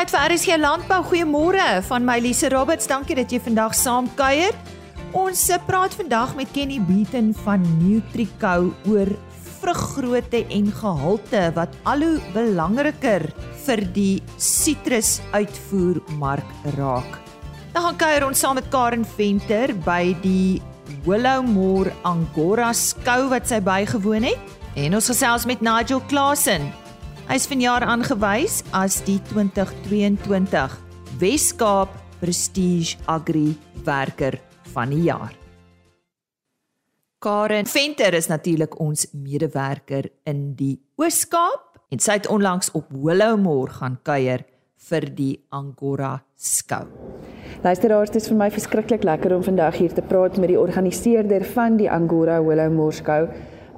tyd vir RSG Landbou. Goeiemôre van my Lise Roberts. Dankie dat jy vandag saam kuier. Ons eh, praat vandag met Kenny Beaton van Nutrico oor vruggrootte en gehalte wat al hoe belangriker vir die sitrusuitvoermark raak. Dan gaan kuier ons saam met Karen Venter by die Willowmore Angora skou wat sy bygewoon het en ons gesels met Nigel Klasen Hy is vanjaar aangewys as die 2022 Wes-Kaap Prestige Agri Werker van die jaar. Karen Venter is natuurlik ons medewerker in die Oos-Kaap en sy het onlangs op Willowmore gaan kuier vir die Angora skou. Luisteraars, dit is vir my verskriklik lekker om vandag hier te praat met die organiseerder van die Angora Willowmore skou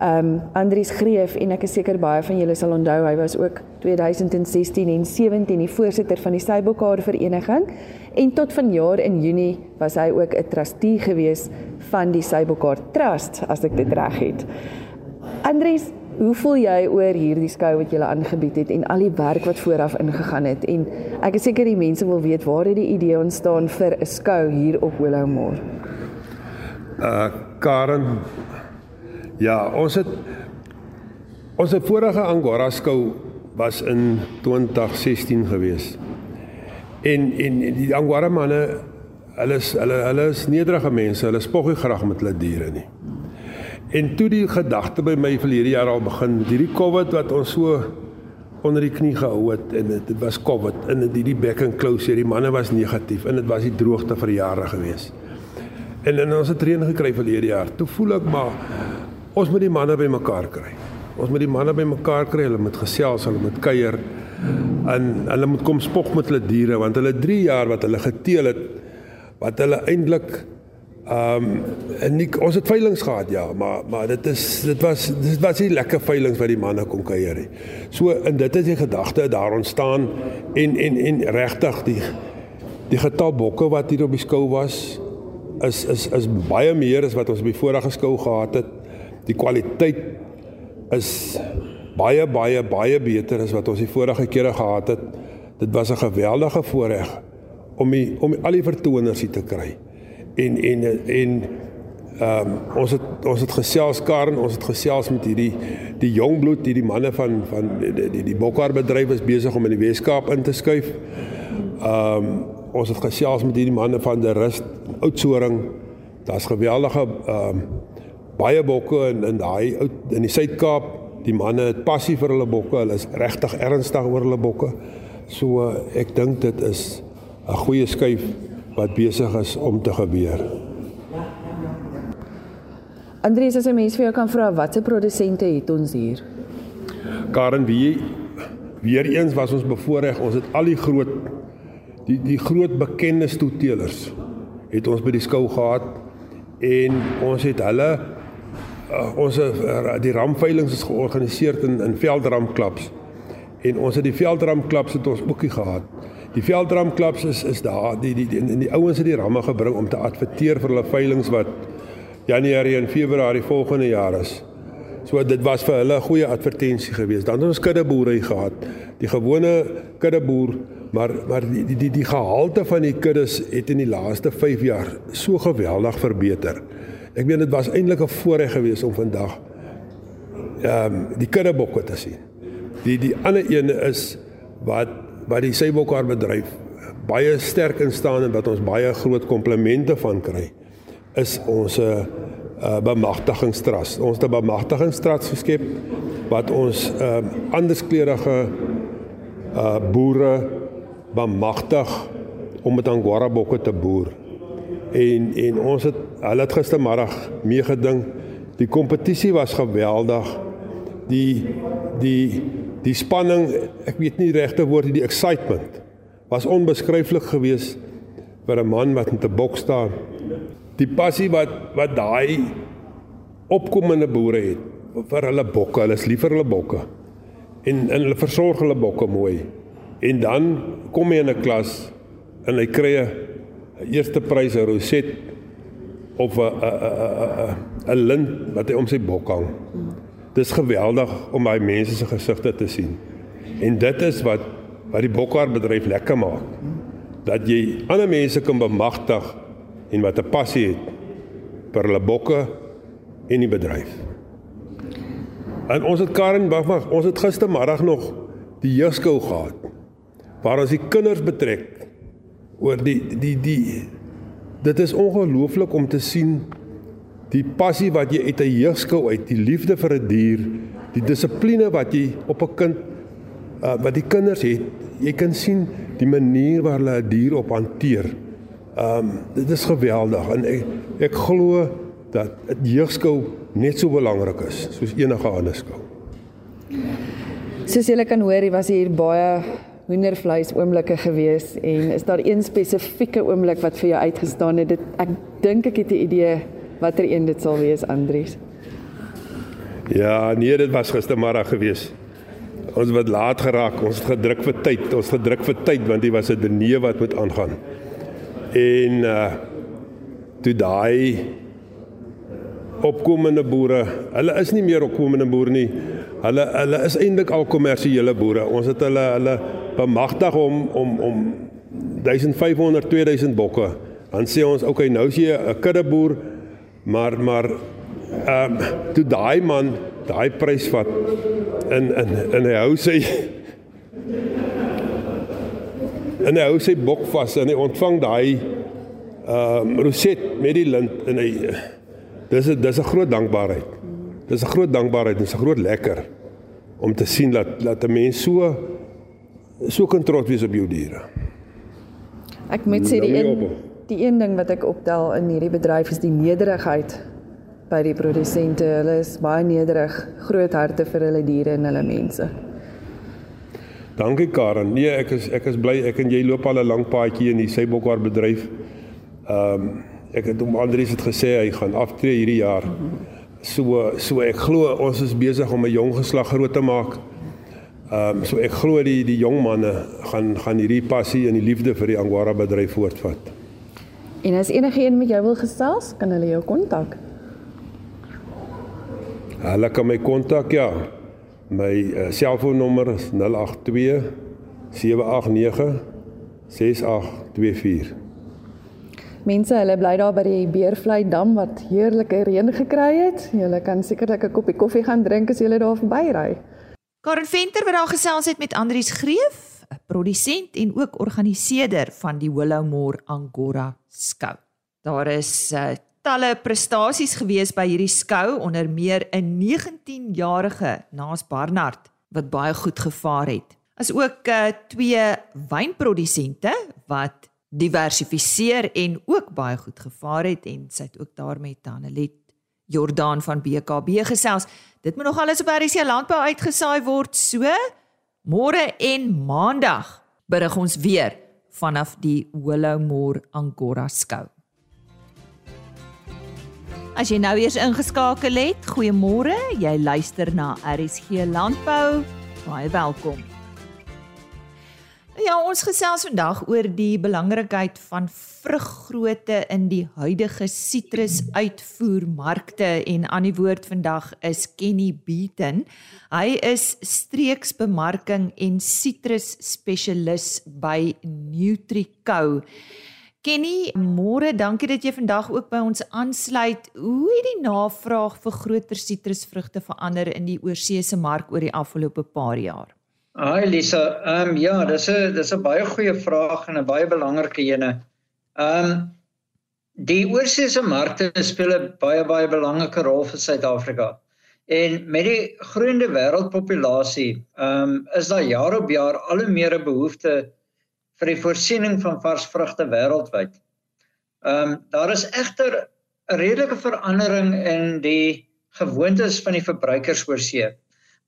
um Andries Greef en ek is seker baie van julle sal onthou hy was ook 2016 en 17 die voorsitter van die Sybokar vereniging en tot vanjaar in Junie was hy ook 'n trustee gewees van die Sybokar Trust as ek dit reg het. Andries, hoe voel jy oor hierdie skou wat jy aangebied het en al die werk wat vooraf ingegaan het en ek is seker die mense wil weet waar het die idee ontstaan vir 'n skou hier op Willowmore? Uh Karen, Ja, ons het ons het vorige Angora skou was in 2016 gewees. En en die Angora manne hulle is hulle hulle is nederige mense, hulle spog nie graag met hulle diere nie. En toe die gedagte by my verlede jaar al begin, hierdie COVID wat ons so onder die knie gehou het en dit was COVID en dit die back and closure, die manne was negatief en dit was die droogte vir jare gewees. En en ons het reën gekry verlede jaar. Toe voel ek maar Ons moet die manne bymekaar kry. Ons moet die manne bymekaar kry, hulle moet gesels, hulle moet kuier en hulle moet kom spog met hulle diere want hulle 3 jaar wat hulle geteel het wat hulle eintlik ehm um, en nie, ons het veilinge gehad ja, maar maar dit is dit was dit was nie lekker veilinge wat die manne kon kuier nie. So in dit is die gedagte daar ontstaan en en en regtig die die getal bokke wat hier op die skou was is is is baie meer as wat ons op die vorige skou gehad het. Die kwaliteit is baie baie baie beter as wat ons die vorige kere gehad het. Dit was 'n geweldige voorreg om die, om al die vertoners hier te kry. En en en ehm um, ons het ons het gesels Karen, ons het gesels met hierdie die jong bloed, hierdie manne van van die die, die bokhaarbedryf is besig om in die Weskaap in te skuif. Ehm um, ons het gesels met hierdie manne van die Rust Oudtshoorn. Daar's geweldige ehm um, baie bokke in in daai in die Suid-Kaap. Die manne het passie vir hulle bokke. Hulle is regtig ernstig oor hulle bokke. So ek dink dit is 'n goeie skuif wat besig is om te gebeur. Andries, as 'n mens vir jou kan vra watse produsente het ons hier? Karen, wie weer eens was ons bevoorreg. Ons het al die groot die die groot bekende stoetelers het ons by die skou gehad en ons het hulle uh, ons uh, die ramveilings is georganiseer in in veldramklubs en ons het die veldramklubs het ons ookie gehad. Die veldramklubs is is daar die die die, die, die ouens het die ramme gebring om te adverteer vir hulle veilings wat Januarie en Februarie volgende jaar is. So dit was vir hulle 'n goeie advertensie geweest. Dan het ons kuddeboere gehad. Die gewone kuddeboer, maar maar die die die, die gehalte van die kuddes het in die laaste 5 jaar so geweldig verbeter. Ek meen dit was eintlik 'n voorreg geweest om vandag ehm um, die kuddebokke te sien. Die die ander ene is wat wat die Seybokar bedryf baie sterk in staan en wat ons baie groot komplimente van kry is ons 'n uh, uh, bemagtigingstrust. Ons het 'n bemagtigingstrust geskep wat ons ehm uh, anderskleurige uh boere bemagtig om met angora bokke te boer en en ons het hulle het gistermiddag meegeding. Die kompetisie was geweldig. Die die die spanning, ek weet nie regte woord nie, die excitement was onbeskryflik geweest vir 'n man wat met 'n bok staan. Die passie wat wat daai opkomende boere het vir hulle bokke, hulle is lief vir hulle bokke. En en hulle versorg hulle bokke mooi. En dan kom hy in 'n klas en hy kry 'n eerste prys 'n roset of 'n 'n 'n 'n lint wat hy om sy bok hang. Dis geweldig om daai mense se gesigte te sien. En dit is wat wat die bokhaarbedryf lekker maak. Dat jy ander mense kan bemagtig en wat 'n passie het vir hulle bokke en die bedryf. En ons het Karen wag, ons het gistermiddag nog die jeugskou gehad waar ons die kinders betrek oor die die die dit is ongelooflik om te sien die passie wat jy uit 'n jeugskou uit, die liefde vir 'n die dier, die dissipline wat jy op 'n kind uh, wat die kinders het, jy kan sien die manier waar hulle 'n dier op hanteer. Ehm um, dit is geweldig en ek ek glo dat 'n jeugskou net so belangrik is soos enige ander skou. Soos julle kan hoor, was hier baie hoendervleis oomblikke gewees en is daar een spesifieke oomblik wat vir jou uitgestaan het? Dit ek dink ek het 'n idee watter een dit sal wees, Andries. Ja, nee, dit was gistermiddag gewees. Ons het laat geraak, ons het gedruk vir tyd, ons het gedruk vir tyd want dit was 'n diner wat moet aangaan. En uh toe daai opkomende boere, hulle is nie meer opkomende boere nie. Hulle hulle is eintlik al kommersiële boere. Ons het hulle hulle bemagtig om om om 1500 2000 bokke. Dan sê ons, okay, nou is jy 'n kuddeboer, maar maar ehm um, toe daai man daai prys vat in in in hy hou sy en hy hou sy bok vas en hy ontvang daai ehm um, roset met die lint en hy dis 'n dis 'n groot dankbaarheid. Dis 'n groot dankbaarheid en 'n groot lekker om te sien dat dat 'n mens so so kan trots wees op jou diere. Ek moet sê die een die een ding wat ek optel in hierdie bedryf is die nederigheid by die produsente. Hulle is baie nederig, groot harte vir hulle diere en hulle mense. Dankie Karen. Nee, ek is ek is bly ek en jy loop al 'n lang paadjie in die seibokhaar bedryf. Ehm um, ek het hom Andries het gesê hy gaan aftree hierdie jaar. So so ek glo ons is besig om 'n jong geslag groot te maak. Ehm um, so ek glo die die jong manne gaan gaan hierdie passie en die liefde vir die angora bedryf voortvat. En as enige een met jou wil gesels, kan hulle jou kontak. Hulle kan my kontak ja. My uh, selfoonnommer is 082 789 6824. Mense, hulle bly daar by die Beervlei dam wat heerlike reën gekry het. Julle kan sekerlik 'n koppie koffie gaan drink as julle daar verbyry. Karen Venter wat daar gesels het met Andrius Greef, 'n produsent en ook organiseerder van die Willowmore Angora skou. Daar is uh, talle prestasies gewees by hierdie skou onder meer 'n 19-jarige Naas Barnard wat baie goed gevaar het. As ook uh, twee wynprodusente wat diversifiseer en ook baie goed gevaar het en sy het ook daarmee Tanelet Jordan van BKB gesels. Dit moet nog alles op RC landbou uitgesaai word. So môre en maandag berig ons weer vanaf die Willowmore Angora skou. As jy nou eers ingeskakel het, goeiemôre. Jy luister na RSG Landbou. Baie welkom. Ja, ons gesels vandag oor die belangrikheid van vruggrootte in die huidige sitrusuitvoermarkte en aan die woord vandag is Kenny Beaton. Hy is streeksbemarking en sitrus spesialis by Nutrico. Kenny, môre, dankie dat jy vandag ook by ons aansluit. Hoe het die navraag vir groter sitrusvrugte verander in die oorseese mark oor die afgelope paar jaar? Hi Lisa, ehm um, ja, dis 'n dis 'n baie goeie vraag en 'n baie belangrike ene. Ehm um, die oorsese markte speel 'n baie baie belangrike rol vir Suid-Afrika. En met die groeiende wêreldpopulasie, ehm um, is daar jaar op jaar al hoe meer 'n behoefte vir die voorsiening van vars vrugte wêreldwyd. Ehm um, daar is egter 'n redelike verandering in die gewoontes van die verbruikers oorsee.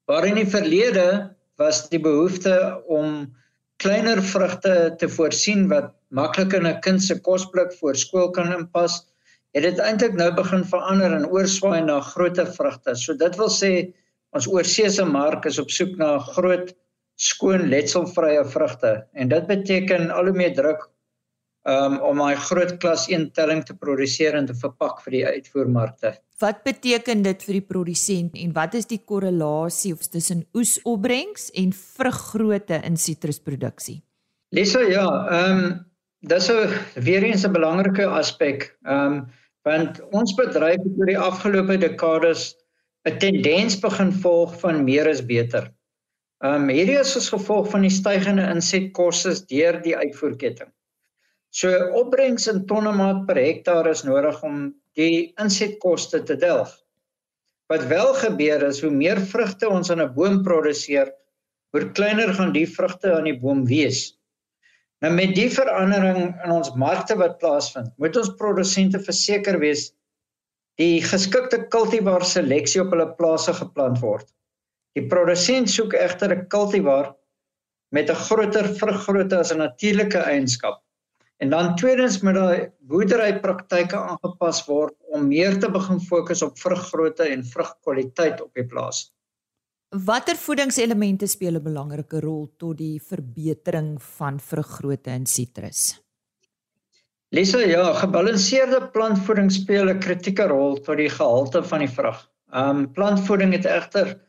Waar in die verlede was die behoefte om kleiner vrugte te voorsien wat maklik in 'n kind se kosblik voor skool kan inpas, het dit eintlik nou begin verander en oorswaai na groter vrugte. So dit wil sê ons oorseese mark is op soek na groot skoon letselvrye vrugte en dit beteken al hoe meer druk um, om daai groot klas 1 telling te produseer en te verpak vir die uitvoermarkte. Wat beteken dit vir die produsent en wat is die korrelasie tussen oesopbrengs en vruggrootte in sitrusproduksie? Lisa, ja, ehm um, dis 'n weer eens 'n belangrike aspek. Ehm um, want ons bedryf het oor die afgelope dekades 'n tendens begin volg van meer is beter. Ehm um, hierdie is as gevolg van die stygende insetkoste deur die uitvoerketting. So opbrengs in tonne maat per hektaar is nodig om die insetkoste te delg. Wat wel gebeur is hoe meer vrugte ons aan 'n boom produseer, hoe kleiner gaan die vrugte aan die boom wees. Nou met die verandering in ons markte wat plaasvind, moet ons produsente verseker wees die geskikte kultivar seleksie op hulle plase geplant word. Die produsent soek egter 'n kultivar met 'n groter vruggrootte as 'n natuurlike eienskap. En dan tweedens moet daai boerderypraktyke aangepas word om meer te begin fokus op vruggrootte en vrugkwaliteit op die plaas. Watter voedingselemente speel 'n belangrike rol tot die verbetering van vruggrootte in sitrus? Lisa, ja, gebalanseerde plantvoeding speel 'n kritieke rol tot die gehalte van die vrug. Um plantvoeding het egter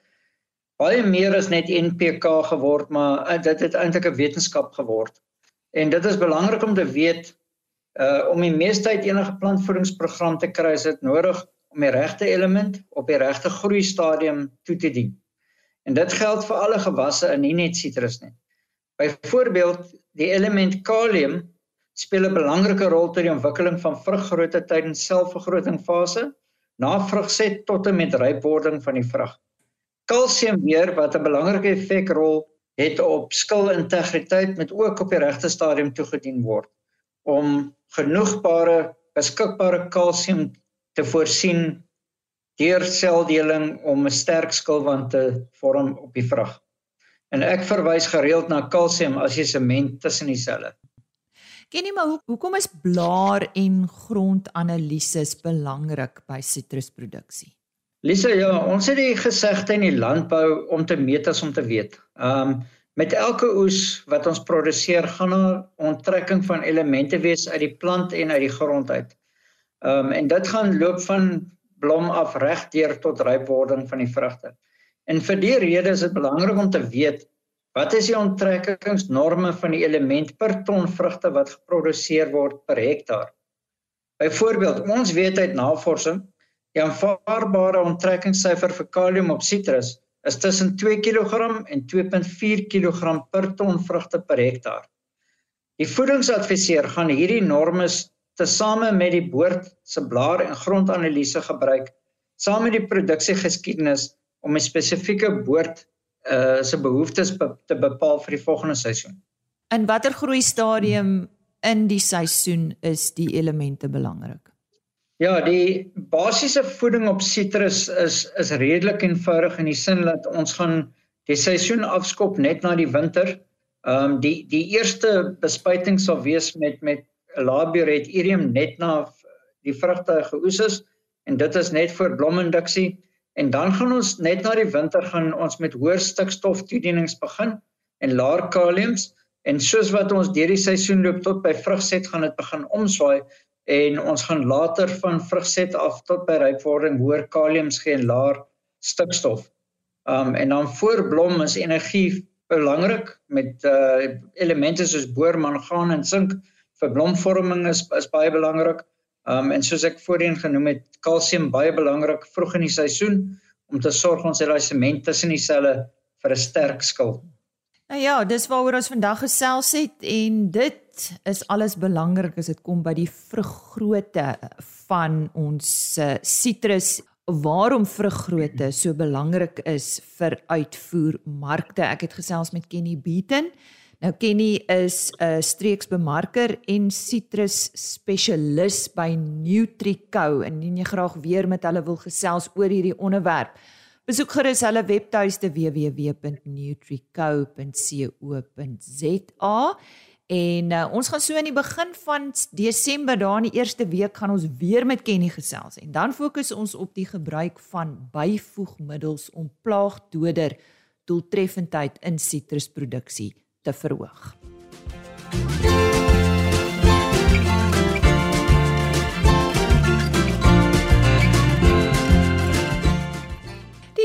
baie meer as net NPK geword, maar uh, dit het eintlik 'n wetenskap geword. En dit is belangrik om te weet uh om die meeste uit enige plantvoedingsprogram te kry, is dit nodig om die regte element op die regte groei stadium toe te dien. En dit geld vir alle gewasse en nie net sitrus nie. Byvoorbeeld, die element kalium speel 'n belangrike rol die ontwikkeling van vruggrootte tydens selfvergrotingfase, na vrugset tot en met rypwording van die vrug kalsium weer wat 'n belangrike effekrol het op skilintegriteit met ook op die regte stadium toegedien word om genoegbare beskikbare kalsium te voorsien deur seldeling om 'n sterk skilwand te vorm op die vrug. En ek verwys gereeld na kalsium as jy sement tussen die selle. Kenny, maar hoe, hoekom is blaar en grondanalises belangrik by sitrusproduksie? Lisa, ja, ons het die gesegde in die landbou om te meet as om te weet. Um met elke oes wat ons produseer, gaan daar onttrekking van elemente wees uit die plant en uit die grond uit. Um en dit gaan loop van blom af reg deur tot rypwording van die vrugte. En vir die rede is dit belangrik om te weet wat is die onttrekkingsnorme van die element per ton vrugte wat geproduseer word per hektaar. Byvoorbeeld, ons weet uit navorsing Die aanvaarbare onttrekkingssyfer vir kalium op sitrus is tussen 2 kg en 2.4 kg per ton vrugte per hektaar. Die voedingsadviseur gaan hierdie norme tesame met die boord se blaar en grondanalise gebruik saam met die produksiegeskiedenis om 'n spesifieke boord uh se behoeftes be te bepaal vir die volgende seisoen. In watter groei stadium in die seisoen is die elemente belangrik? Ja, die basiese voeding op sitrus is is redelik eenvoudig in die sin dat ons gaan die seisoen afskop net na die winter. Ehm um, die die eerste bespuiting sal wees met met labioretium net na die vrugte geoes is en dit is net vir blominduksie en dan gaan ons net na die winter gaan ons met hoër stikstof toedienings begin en laer kaliums en soos wat ons deur die seisoen loop tot by vrugset gaan dit begin omswaai en ons gaan later van vrugset af tot by rypwording hoër kaliums gee en laer stikstof. Um en dan voor blom is energie belangrik met uh elemente soos boor, mangaan en sink vir blomvorming is is baie belangrik. Um en soos ek voorheen genoem het, kalsium baie belangrik vroeg in die seisoen om te sorg ons het daai sement tussen die selle vir 'n sterk skil. Nou ja, dis waaroor ons vandag gesels het en dit is alles belangrik as dit kom by die vruggrootte van ons sitrus. Uh, waarom vruggrootte so belangrik is vir uitvoermarkte. Ek het gesels met Kenny Beaton. Nou Kenny is 'n streeksbemarker en sitrus spesialis by Nutrico en indien jy graag weer met hulle wil gesels oor hierdie onderwerp, besoek gerus hulle webtuiste www.nutrico.co.za En uh, ons gaan so in die begin van Desember, daar in die eerste week gaan ons weer met Kenny gesels en dan fokus ons op die gebruik van byvoegmiddels om plaagdoder doeltreffendheid in sitrusproduksie te verhoog.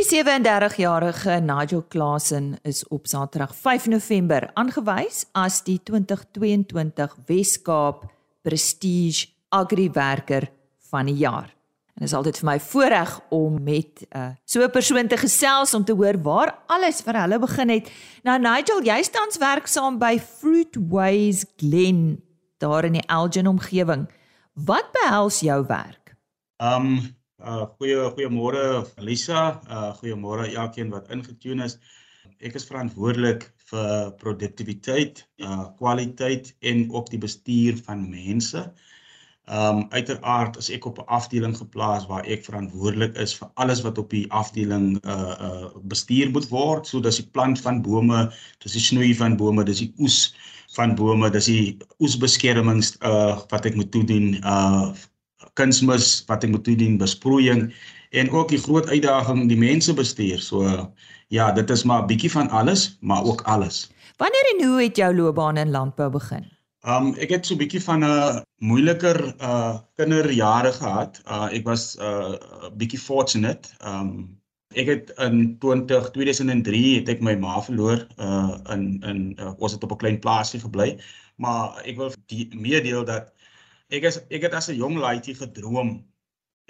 Die 37-jarige Nigel Klasen is op Saterdag 5 November aangewys as die 2022 Wes-Kaap Prestige Agri-werker van die jaar. En dit is altyd vir my voorreg om met 'n uh, so 'n persoon te gesels om te hoor waar alles vir hulle begin het. Nou Nigel, jy staan werksaam by Fruitways Glen daar in die Elgin omgewing. Wat behels jou werk? Um uh goeie goeiemôre Lisa, uh goeiemôre elkeen wat ingetune is. Ek is verantwoordelik vir produktiwiteit, uh kwaliteit en ook die bestuur van mense. Um, uiteraard as ek op 'n afdeling geplaas waar ek verantwoordelik is vir alles wat op die afdeling uh uh bestuur moet word, so dis die plant van bome, dis die snoei van bome, dis die oes van bome, dis die oesbeskermings uh wat ek moet doen, uh kunsmis wat ek moet doen, besproeiing en ook die groot uitdaging die mense bestuur. So uh, ja, dit is maar 'n bietjie van alles, maar ook alles. Wanneer en hoe het jou loopbaan in landbou begin? Um ek het so 'n bietjie van 'n moeiliker uh kinderjare gehad. Uh ek was uh 'n bietjie fortunate. Um ek het in 20 2003 het ek my ma verloor uh in in uh, was dit op 'n klein plaasie gebly. Maar ek wil meedeel dat ek is ek het as 'n jong laaitjie gedroom.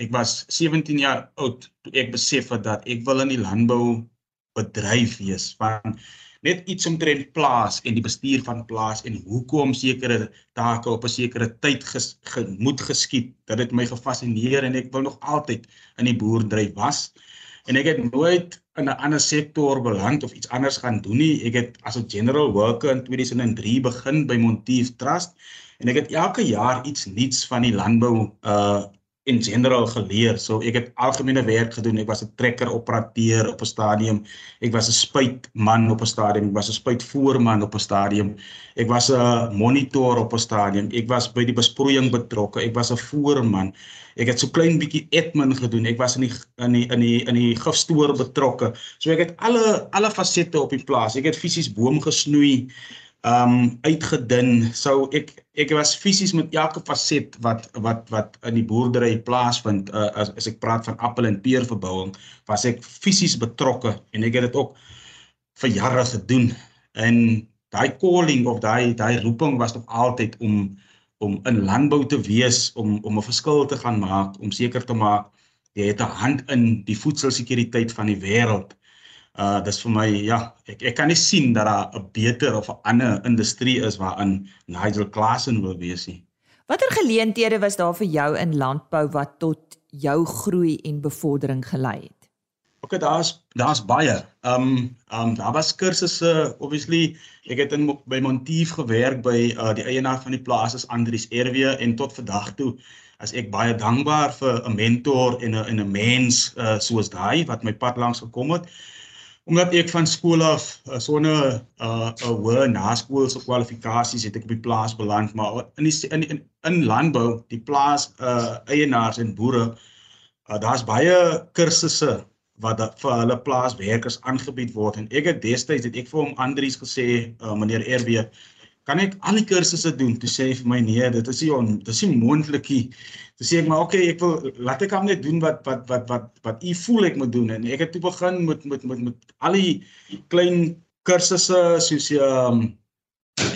Ek was 17 jaar oud toe ek besef het dat ek wil in die landbou bedryf wees. Want net iets omtrent plaas en die bestuur van plaas en hoekom sekere take op 'n sekere tyd ges, ge, moet geskied. Dit het my gefassineer en ek wil nog altyd in die boerdery was. En ek het nooit in 'n ander sektor beland of iets anders gaan doen nie. Ek het as 'n general worker in 2003 begin by Montief Trust en ek het elke jaar iets nuuts van die landbou uh in general geleer. So ek het algemene werk gedoen. Ek was 'n trekker operateur op 'n stadium. Ek was 'n spuitman op 'n stadium. Ek was 'n spuitvoerman op 'n stadium. Ek was 'n monitor op 'n stadium. Ek was by die besproeiing betrokke. Ek was 'n voerman. Ek het so klein bietjie admin gedoen. Ek was in die in die in die in die gifstoor betrokke. So ek het alle alle fasette op die plaas. Ek het fisies boom gesnoei um uitgedun. So ek ek was fisies met elke faset wat wat wat in die boerdery plaasvind uh, as as ek praat van appel en peer verbouing, was ek fisies betrokke en ek het dit ook vir jare gedoen. En daai calling of daai daai roeping was nog altyd om om in landbou te wees, om om 'n verskil te gaan maak, om seker te maak jy het 'n hand in die voedselsekuriteit van die wêreld uh dis vir my ja, ek ek kan nie sien dat daar 'n beter of 'n ander industrie is waarin Nigel Klassen wil wees nie. Watter geleenthede was daar vir jou in landbou wat tot jou groei en bevordering gelei het? OK, daar's daar's baie. Um um daar was kursusse obviously. Ek het in by Montief gewerk by uh die eienaar van die plaas is Andrius RW en tot vandag toe as ek baie dankbaar vir 'n mentor en 'n en 'n mens uh soos daai wat my pad langs gekom het omdat ek van skool af uh, sonder 'n uh, 'n hoë naskoolse kwalifikasies het ek op die plaas beland maar in die in in, in landbou die plaas uh, eienaars en boere uh, daar's baie kursusse wat da, vir hulle plaaswerkers aangebied word. En ek het destyds het ek vir hom Andries gesê uh, meneer RW kan ek al die kursusse doen? Toe sê hy vir my nee dit is nie on, dit is nie moontlik nie. Toe sê ek maar okay ek wil laat ek hom net doen wat wat wat wat wat u voel ek moet doen. En ek het toe begin met met met met al die klein kursusse soos um,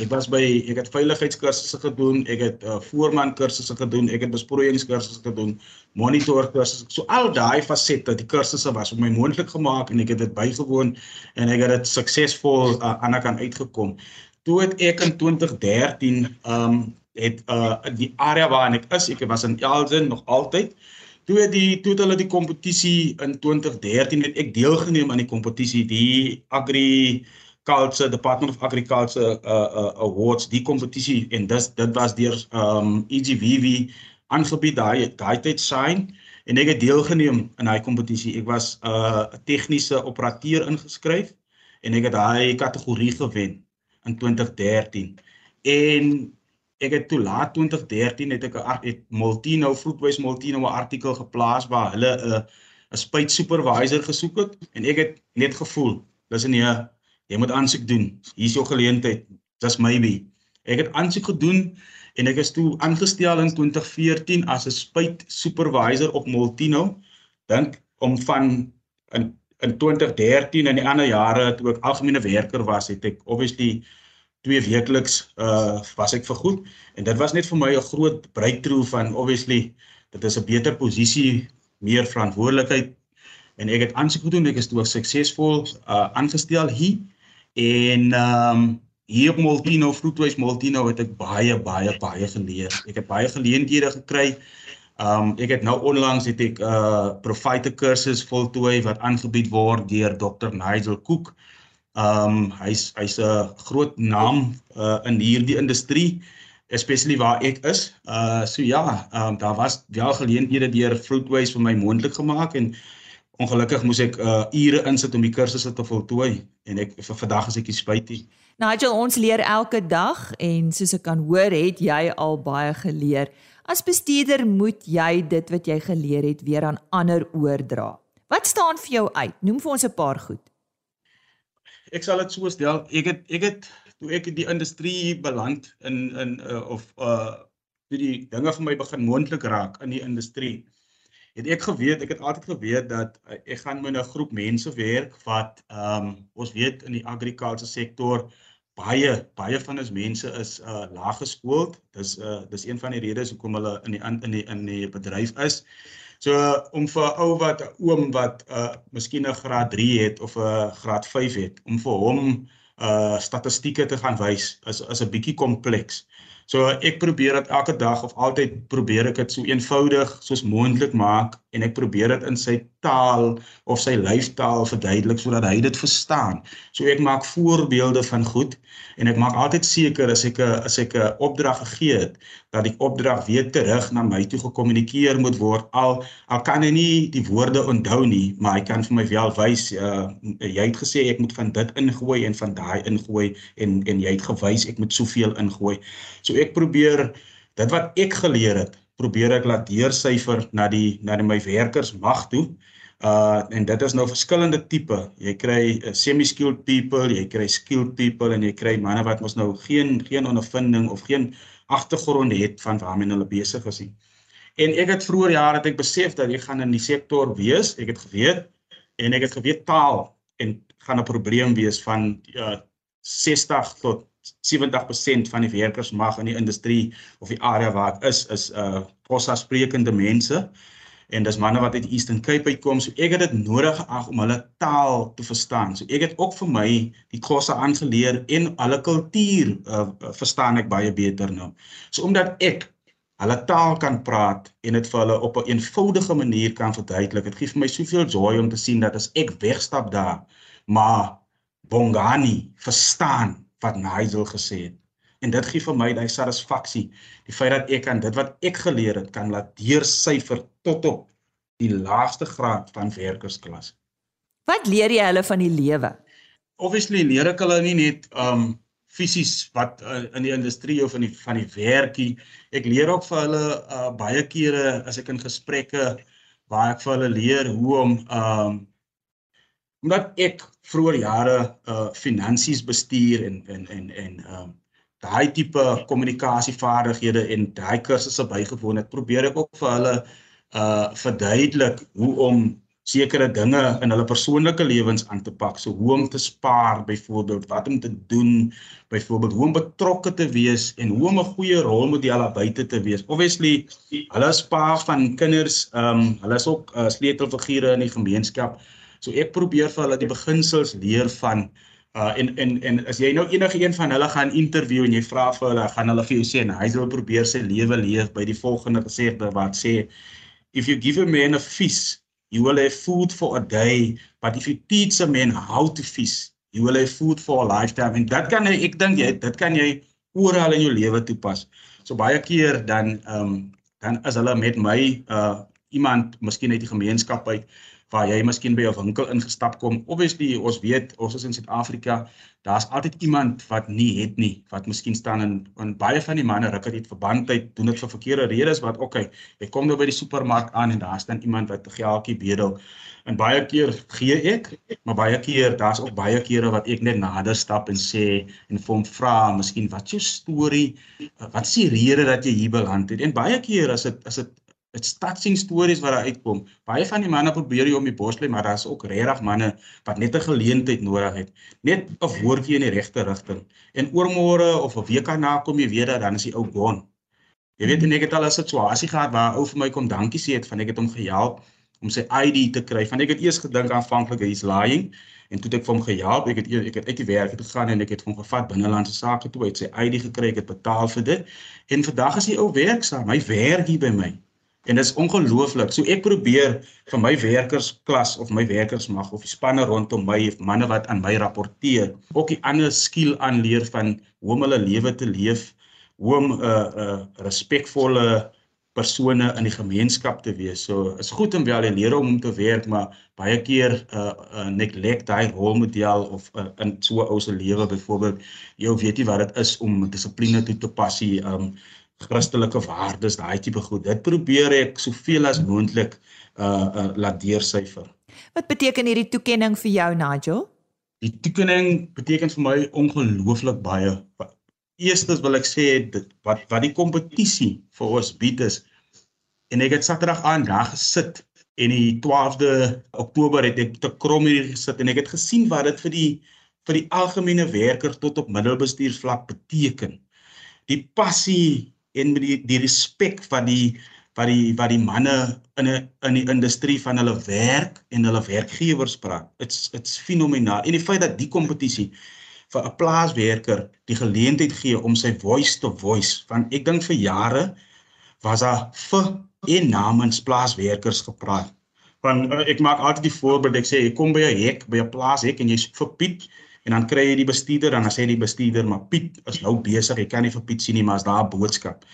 ek was by ek het veiligheidskursusse gedoen ek het uh, voorman kursusse gedoen ek het besproeiingskursusse gedoen monitor kursusse so al daai fasette die kursusse was vir my moontlik gemaak en ek het dit bygewoon en ek het dit suksesvol uh, aan die kant uitgekom toe het ek in 2013 um het uh die area waarin ek is, ek was in Elgin nog altyd. Toe het die toe het hulle die kompetisie in 2013 het ek deelgeneem aan die kompetisie, die Agri Culture Department of Agriculture uh, uh awards, die kompetisie en dis dit was deur um EGVV aangebied daai daai tyd sign en ek het deelgeneem in daai kompetisie. Ek was 'n uh, tegniese operateur ingeskryf en ek het daai kategorie gewen in 2013. En ek het toe laat 2013 het ek 'n het Multino Fruitwise Multino 'n artikel geplaas waar hulle 'n 'n spuit supervisor gesoek het en ek het net gevoel, dis nee, jy moet aansoek doen. Hier is jou geleentheid. Just maybe. Ek het aansoek gedoen en ek is toe aangestel in 2014 as 'n spuit supervisor op Multino. Dink om van in in 2013 en die ander jare toe ek algemene werker was, het ek obviously twee weekliks uh was ek vergoed en dit was net vir my 'n groot breakthrough van obviously dit is 'n beter posisie, meer verantwoordelikheid en ek het aansoek gedoen, ek is toe suksesvol uh aangestel hier en ehm um, hier op Multino Fruitwise Multino het ek baie baie baie geleer. Ek het baie geleenthede gekry. Ehm um, ek het nou onlangs het ek 'n uh, profite kursus voltooi wat aangebied word deur Dr Nigel Cook. Um, hy's hy's 'n groot naam uh, in hierdie industrie especially waar ek is. Uh so ja, um, daar was wel geleenthede deur Fruitwise vir my moontlik gemaak en ongelukkig moes ek uh ure insit om die kursusse te voltooi en ek vir vandag is ek spytie. Nigel, ons leer elke dag en soos ek kan hoor, het jy al baie geleer. As bestuurder moet jy dit wat jy geleer het weer aan ander oordra. Wat staan vir jou uit? Noem vir ons 'n paar goed. Ek sal dit so stel. Ek het ek het toe ek in die industrie beland in in uh, of uh toe die dinge vir my begin moontlik raak in die industrie het ek geweet, ek het altyd geweet dat uh, ek gaan met 'n groep mense werk wat ehm um, ons weet in die agrikulture sektor baie baie van ons mense is uh laag geskoold. Dis uh dis een van die redes hoekom hulle in die in die in die bedryf is. So uh, om vir 'n ou wat 'n oom wat uh miskien 'n graad 3 het of 'n graad 5 het om vir hom uh statistieke te gaan wys is is 'n bietjie kompleks. So ek probeer dit elke dag of altyd probeer ek dit so eenvoudig soos moontlik maak en ek probeer dit in sy taal of sy lyfstaal verduidelik sodat hy dit verstaan. So ek maak voorbeelde van goed en ek maak altyd seker as ek 'n as ek 'n opdrag gegee het dat die opdrag weer terug na my toe gekommunikeer moet word al al kan hy nie die woorde onthou nie maar hy kan vir my wel wys uh, jy het gesê ek moet van dit ingooi en van daai ingooi en en jy het gewys ek moet soveel ingooi so ek probeer dit wat ek geleer het probeer ek laat deursyfer na die na die my werkers mag toe uh en dit is nou verskillende tipe jy kry uh, semi-skilled people jy kry skilled people en jy kry manne wat mos nou geen geen ondervinding of geen agtergrond het van waarmee hulle besig is. En ek het vroeër jare ek besef dat ek gaan in die sektor wees. Ek het geweet en ek het geweet taal en gaan 'n probleem wees van uh, 60 tot 70% van die werkers mag in die industrie of die area waar ek is is uh Xhosa sprekende mense en dis manne wat uit Eastern Cape uitkom so ek het dit nodig geag om hulle taal te verstaan. So ek het ook vir my die Xhosa aangeleer en hulle kultuur uh, verstaan ek baie beter nou. So omdat ek hulle taal kan praat en dit vir hulle op 'n een eenvoudige manier kan verduidelik. Dit gee vir my soveel joy om te sien dat as ek wegstap daar, maar Bongani verstaan wat Nigel gesê het. En dit gee vir my daai satisfaksie, die feit dat ek aan dit wat ek geleer het kan laat deursyfer tot op die laagste graad van werkersklas. Wat leer jy hulle van die lewe? Obviously leer ek hulle nie net um fisies wat uh, in die industrie of in die van die werkie. Ek leer ook vir hulle uh, baie kere as ek in gesprekke waar ek vir hulle leer hoe om um omdat ek vroeër jare uh finansies bestuur en en en en um daai tipe kommunikasievaardighede en daai kursusse bygewoon het, probeer ek ook vir hulle uh verduidelik hoe om sekere dinge in hulle persoonlike lewens aan te pak. So hoe om te spaar byvoorbeeld, wat om te doen byvoorbeeld, hoe om betrokke te wees en hoe om 'n goeie rolmodel daar buite te wees. Obviously, hulle pa van kinders, ehm um, hulle is ook uh, sleutelfigure in die gemeenskap. So ek probeer vir hulle die beginsels leer van Uh en en en as jy nou enige een van hulle gaan interview en jy vra vir hulle, gaan hulle vir jou sê en hy wil probeer sy lewe leef by die volgende gesegde wat sê if you give a man a fish, you will have food for a day, but if you teach a man how to fish, you will have food for a lifetime. En dit kan jy ek dink jy dit kan jy oral in jou lewe toepas. So baie keer dan ehm um, dan as hulle met my uh iemand miskien uit die gemeenskap uit waar jy miskien by 'n winkel ingestap kom. Obviously, ons weet ons is in Suid-Afrika, daar's altyd iemand wat nie het nie, wat miskien staan in in baie van die manne ruk dit verbandheid, doen dit vir verkeerde redes wat okay, jy kom nou by die supermark aan en daar staan iemand wat 'n geldjie bedel. En baie keer gee ek, maar baie keer daar's ook baie kere wat ek net nader stap en sê en hom vra, miskien wat is jou storie? Wat is die rede dat jy hier beland het? En baie keer as dit as dit Dit's touching stories wat daar uitkom. Baie van die manne probeer jy om die bos lê, maar daar's ook regtig manne wat net 'n geleentheid nodig het. Net 'n woordjie in die regte rigting. En oormôre of 'n week daarna kom jy weer dat dan is die ou gone. Jy weet ek het al 'n situasie gehad waar 'n ou vir my kom dankie sê het van ek het hom gehelp om sy ID te kry. Van ek het eers gedink aanvanklik hy's lying en toe het ek vir hom gehelp. Ek het ek het uit die werk gegaan en ek het hom gevat binnelandse sake toe, hy het sy ID gekry, ek het betaal vir dit. En vandag is hy ou werksaam. Hy werk hier by my. En dit is ongelooflik. So ek probeer vir my werkersklas of my werkers mag of die spanne rondom my of manne wat aan my rapporteer, ook die ander skill aanleer van hoe om hulle lewe te leef, hoe om 'n uh, 'n uh, respekvolle persone in die gemeenskap te wees. So is goed om wel leer om om te werk, maar baie keer uh, uh, neglect daai rolmodel of uh, in so ou se lewe byvoorbeeld, jy weet nie wat dit is om dissipline toe te pas nie. Um Christelike waardes, daai tipe goed. Dit probeer ek soveel as moontlik uh uh laat deursyfer. Wat beteken hierdie toekenning vir jou, Nigel? Die toekenning beteken vir my ongelooflik baie. Eerstens wil ek sê dit wat wat die kompetisie vir ons bied is. En ek het Saterdag aan daar gesit en die 12de Oktober het ek te krom hier gesit en ek het gesien wat dit vir die vir die algemene werker tot op middelbestuursvlak beteken. Die passie en met die die respek van die wat die wat die manne in 'n in die industrie van hulle werk en hulle werkgewers praat. It's it's fenomenaal. En die feit dat die kompetisie vir 'n plaaswerker die geleentheid gee om sy voice te voice van ek dink vir jare was daar vir en namens plaaswerkers gepraat. Van uh, ek maak altyd die voorbeeld ek sê ek kom by 'n hek by 'n plaashek en jy vir Piet en dan kry jy die bestuurder dan sê die bestuurder maar Piet is nou besig jy kan nie vir Piet sien nie maar as daar 'n boodskap.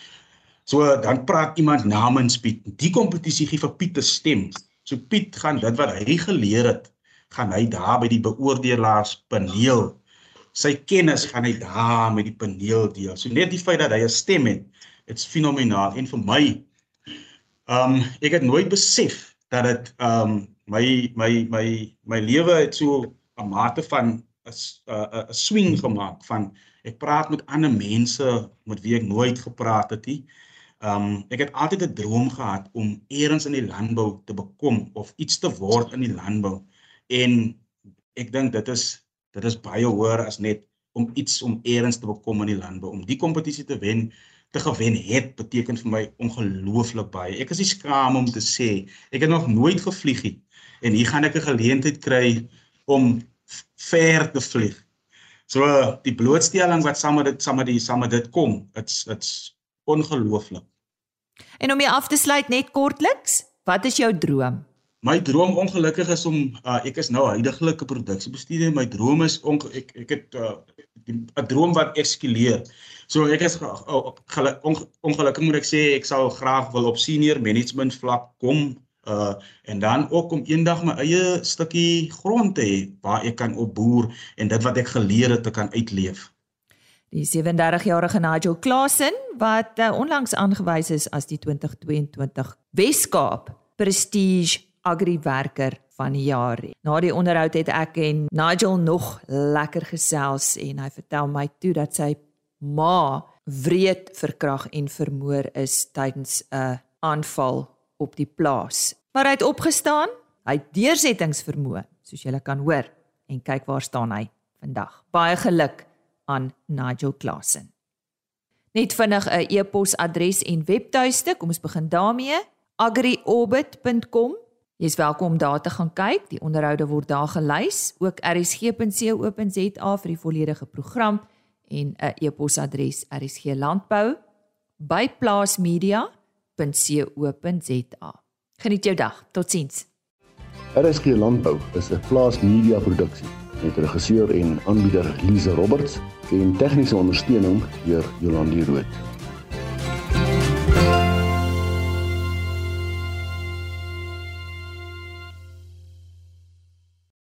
So dan praat iemand namens Piet. Die kompetisie gee vir Piet 'n stem. So Piet gaan dit wat hy geleer het gaan hy daar by die beoordelaars paneel sy kennis gaan hy daar met die paneel deel. So net die feit dat hy 'n stem het dit's fenomenaal. En vir my um ek het nooit besef dat dit um my my my my lewe het so 'n mate van 'n 'n swing gemaak van ek praat met ander mense met wie ek nooit gepraat het nie. Um ek het altyd 'n droom gehad om eers in die landbou te bekom of iets te word in die landbou. En ek dink dit is dit is baie hoër as net om iets om eers te bekom in die landbou. Om die kompetisie te wen, te gewen het beteken vir my ongelooflik baie. Ek is nie skaam om te sê ek het nog nooit gevlieg nie en hier gaan ek 'n geleentheid kry om ver te vlieg. So die blootstelling wat saam met dit saam met die saam met dit kom, dit's dit's ongelooflik. En om jy af te sluit net kortliks, wat is jou droom? My droom ongelukkig is om uh, ek is nou huidigelike produksiebestuurder. My droom is on, ek ek het 'n uh, droom wat eskaleer. So ek is uh, ongelukkig moet ek sê ek sou graag wil op senior management vlak kom uh en dan ook om eendag my eie stukkie grond te hê waar ek kan opboer en dit wat ek geleer het te kan uitleef. Die 37-jarige Nigel Klasen wat uh, onlangs aangewys is as die 2022 Weskaap Prestige Agri Werker van die jaar. Na die onderhoud het ek en Nigel nog lekker gesels en hy vertel my toe dat sy ma wreed verkrag en vermoor is tydens 'n aanval op die plaas. Maar hy het opgestaan, hy het deursettingsvermoë, soos julle kan hoor, en kyk waar staan hy vandag. Baie geluk aan Nigel Klasen. Net vinnig 'n e-posadres en webtuiste, kom ons begin daarmee: agriorbit.com. Jy is welkom daar te gaan kyk. Die onderhoude word daar gelys, ook rsg.co.za vir die volledige program en 'n e-posadres rsglandbou@plaasmedia.com www.rsg.co.za. Geniet jou dag. Totsiens. RSG Landbou is 'n plaas media produksie met regisseur en aanbieder Lize Roberts en tegniese ondersteuning deur Jolande Rooi.